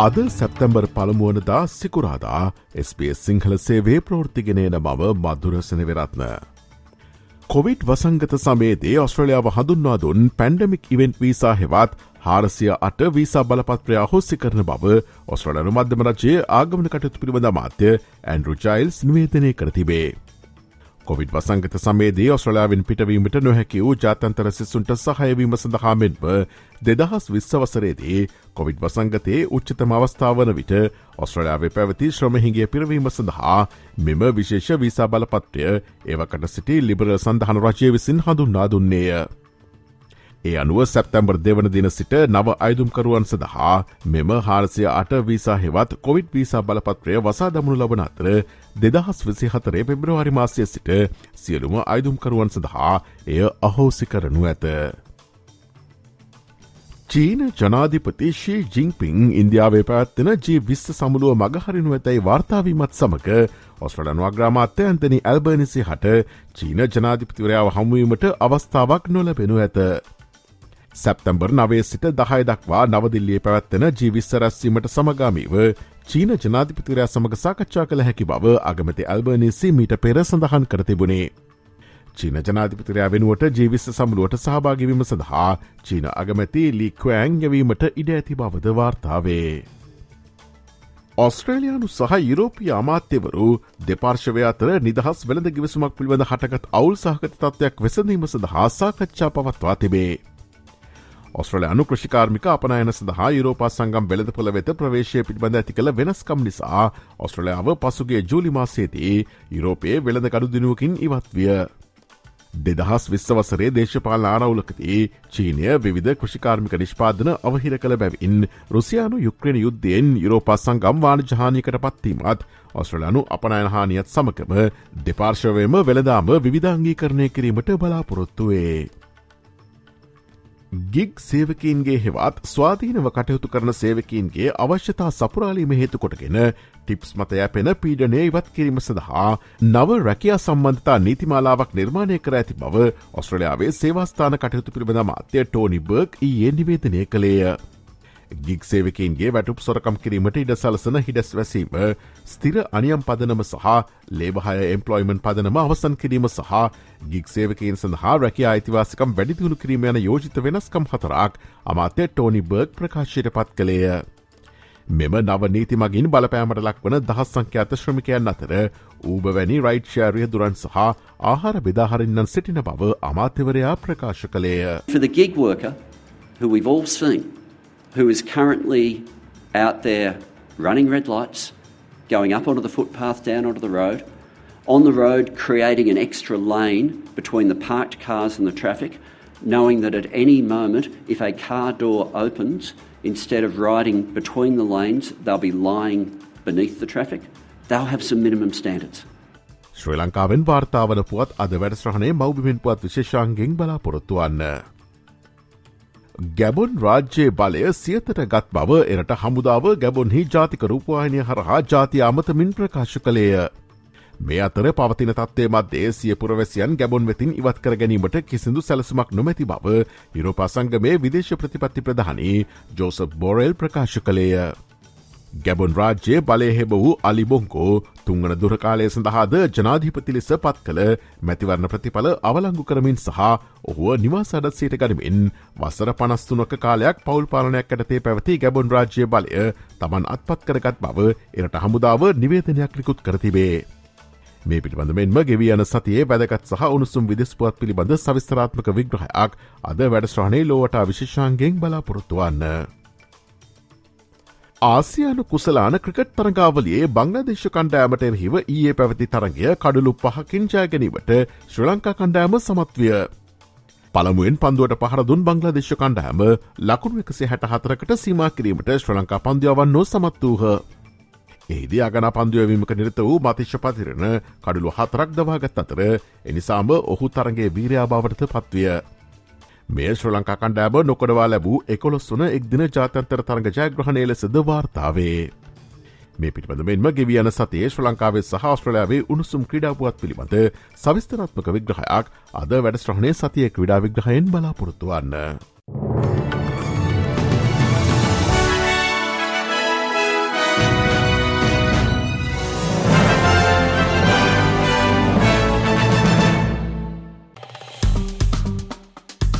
අද සැප්තැම්බර් පළමුුවනදා සිකුරාදා SBS සිංහල සේවේ ප්‍රෘතිගෙනන මව මදුරසනවෙරත්න. කොවිඩ් වසංගත සමේදේ ඔස්ට්‍රලියාව හඳුන්වා දුන් පැන්ඩමික් ඉවෙන්ට් වීසා හෙවත් හාරසිය අට වීසා බලපත්‍රයා හොස්සි කරන බව ඔස්ට්‍රලනු මධ්‍යම රජයේ ආගමන කටයුතු පිළිබඳ මාත්‍ය ඇන්ඩරු ජයිල්ස් නිවේදනය කර තිබේ. කොවිඩ් වසංගත සමේදී ඔස්ට්‍රලාවින් පිටවීමට නොහැකි වූ ජාතන්තර සිස්සුන්ට සහයවීම සඳහාමෙන්ම දෙදහස් විශ්වසරේදී කොවිඩ් වසංගතයේ උච්චතම අවස්ථාවන විට ඔස්ට්‍රලයාාවේ පැවති ශ්‍රමහිගේ පිරවීම සඳහා මෙම විශේෂ වීසා බලපත්‍රය ඒවකට සිටි ලිබරල් සඳහන රජය විසින් හඳුන්නා දුන්නේය. ඒ අනුව සැප්තැම්බර් දෙවන දින සිට නව අයිදුම්කරුවන් සඳහා මෙම හාරසය අට වීසා හෙවත් කොවිඩ් වීසා බලපත්‍රය වසා දමුණු ලබන අතර දෙදහස් විසි හතරේ පෙබ්‍රවාරි මාසය සිට සියලුම අයිදුම්කරුවන් සඳහා එය අහෝසි කරනු ඇත. චීන ජනාධිපති ශී ජිංපිං ඉන්දියාවේ පැත්වෙන ජී විස්ස සමුළුව මගහරිනු ඇතැයි වාර්තාාවීමත් සමක ඔස්ට්‍රලන් වග්‍රාමාත්‍ය ඇන්තනි ඇල්බනිසි හට චීන ජනාධිපතිවරයාව හමුවීමට අවස්ථාවක් නොලබෙනු ඇත. සැප්තැම්බර් නවේ සිට දහය දක්වා නවදිල්ලිය පැවත්වෙන ජීවිස්ස රැස්වීමට සමගාමීව චීන ජනාධිපතිරයා සමඟ සාකච්ඡා කළ හැකි බව අගමති ඇල්බනිසි මීට පෙර සඳහන් කරතිබුණේ. චීන ජනාධිපතිරයා වෙනුවට ජීවිස්ස සමුළුවට සහභාගිවීම සඳහා චීන අගමැති ලික්වෑන් යවීමට ඉඩ ඇති බවද වාර්තාවේ. ඔස්ට්‍රේලයානු සහ යුරෝපිය අමාත්‍යවරු දෙපාර්ශවය අතර නිදහස් වෙළඳ ගිවිසුමක් පිළිබඳ හටගත් අවුල් සහකත තත්වයක් වෙසඳීම සඳහා සාකච්ඡා පවත්වා තිබේ. ඔස්ට්‍රලයානු කෘෂිකාර්මික අපනයන සඳහා යුරෝපා සංගම් වෙළඳ පොළ වෙත ප්‍රවේශය පිටිබඳ ඇති කළ වෙනස්කම් නිසා ඔස්ට්‍රලයාාව පසුගේ ජූලිමාසේදී යුරෝපයේ වෙළඳ කඩු දිනුවකින් ඉවත් විය. දෙදහස් විශ්වසරේ දේශපාල ආරවුලකදී චීනය විධ කෘෂිකාර්මික නිෂ්පාදන අවහිර කළ බැවින් රුසියානු යුක්්‍රණ යුද්ධයෙන් යුරෝපා සංගම් වාන ජානීකට පත්වීමත් ඔස්ට්‍රලයානු අපනයනහානියත් සමකම දෙපාර්ශවයම වෙළදාම විධාංගී කරණය කිරීමට බලාපොරොත්තුවේ. ගිග් සේවකීන්ගේ හෙවත් ස්වාධීනව කටයුතු කරන සේවකීන්ගේ අවශ්‍යතා සපුරාලීම හේතුකොටගෙන ටිප්ස් මතය පෙන පීඩනය ඉවත් කිරීම සඳහා නව රැකයා සම්බන්ධතා නීතිමාලාවක් නිර්මාණය කර ඇති බව ඔස්ට්‍රලයාාවේ සේවස්ථාන කටයුතු පිළිබඳ මාත්‍යය ටෝනි බර්ග් ඒ නිවේදනය කළේය. ගික් සේවකන්ගේ වැටුප් සොරකම් කිරීමට ඉඩ සලසන හිඩස් වැසීම ස්තිර අනියම් පදනම සහ ලේබහය එම්පලොයිමන් පදනම අවසන් කිරීම සහ ගික් සේවකන් සඳහා රැක අයිතිවාසිකම් වැඩිදිුණු කිරීම යන යෝජිත වෙනස්කම් හතරක් අමාතය ටෝනි බර්ග් ප්‍රකාශයට පත් කළේය. මෙම නව නීති මගින් බලපෑමට ලක් වන දහස් සංඛ්‍යාත ශ්‍රමිකයන් අතර ඌබවැනි රයිට්ෂාරය දුරන් සහ ආහාර බෙදාහරින්නන් සිටින බව අමාත්‍යවරයා ප්‍රකාශ කළේය. For the gig worker, who we've all seen who is currently out there running red lights, going up onto the footpath, down onto the road, on the road creating an extra lane between the parked cars and the traffic, knowing that at any moment, if a car door opens, instead of riding between the lanes, they'll be lying beneath the traffic. They'll have some minimum standards. ශ්‍රී ලංකාවෙන් වාර්තාාවන පුවත් අද වැඩස්්‍රහණය මෞබිමින් පුවත් විශේෂාන්ගෙන් බලාපොරොත්තුවන්න. ගැබොන් රාජ්‍යයේ බලය සියතට ගත් බව එරට හමුදාව ගැබොන්හි ජාතික රූපවාහිනය හරහා ජාති අමතමින් ප්‍රකාශ කළේය. මේ අතර පවතින තත්වේ මධ්‍යේ සිය පුරවැසියන් ගැබොන් වෙතින් ඉවත් කර ගැනීමට කිසිදු සැලසුමක් නොමැති බව යුරෝපා සංගමේ විදේශ ප්‍රතිපත්ති ප්‍රධානී ජෝසප් බෝරෙල් ප්‍රකාශ කළේය. ගැබොන් රාජ්‍යය බලයහෙබ වූ අලිබොංකෝ තුංගන දුරකාලය සඳහාද ජනාධිපති ලෙස පත් කළ මැතිවරණ ප්‍රතිඵල අවලංගු කරමින් සහ ඔහුව නිවාසඩත් සයට ගනිමින් වසර පනස්තුනක කාලයක් පවල් පාලනයක් ඇටතේ පැවති ගැබොන් රාජ්‍ය බලය තමන් අත්පත් කරගත් බව එරට හමුදාව නිවේදනයක් ලිකුත් කරතිබේ. මේ පිළිබඳ මෙන්ම ගෙවී යන සතියේ වැදගත් සහ උණුසුම් විදෙස්පුවත් පිළිබඳ සවිස්තරාත්මක විග්‍රහයක් අද වැඩස්්‍රහණය ලෝවට විශේෂාන්ගෙන් බලාපොරොත්තුවන්න. ආසියානු කුසලාන ක්‍රිකට් තරගාවලියේ බංලදේශ කණ්ඩෑමට එරහිව ඊයේ පැවති තරගය කඩුලු පහකින් ජයගැනීමට ශ්‍ර ලංකා කණ්ඩෑම සමත්විය. පළමුුවෙන් පන්දුවට පහරදුන් බංගලදේශ කණ්ඩෑම ලකුණු එකසේ හැට හතරකට සීම කිරීමට ශ්‍ර ලංකා පන්දියාවන් නො සමත් වූහ. එහිදී අගන පන්දුවවීමක නිරත වූ මතිශ්‍ය පතිරණ කඩුළු හතරක් දවාගත් අතර එනිසාම ඔහු තරගේ වීරයාභාවටත පත්විය. මේ ශ්‍ර ලංකා කණ්ඩෑබ නොකොඩවා ලැබූ එකොළොස් වන එක් දින ජාතන්තර තරග ජයග්‍රහණය ලෙසද වාර්තාවේ. මේ පිටිබඳ මෙන්ම ගෙවියන සතේ ශ්‍ර ලංකාවේ සහ ස්ට්‍රලයාාවේ උණුසුම් ක්‍රඩාපුවත් පිළිබඳ සවිස්තරත්මක විග්‍රහයක් අද වැඩස්ට්‍රහණය සතිය ක්‍රඩා විග්‍රහයෙන් බලාපොරොත්තුවන්න.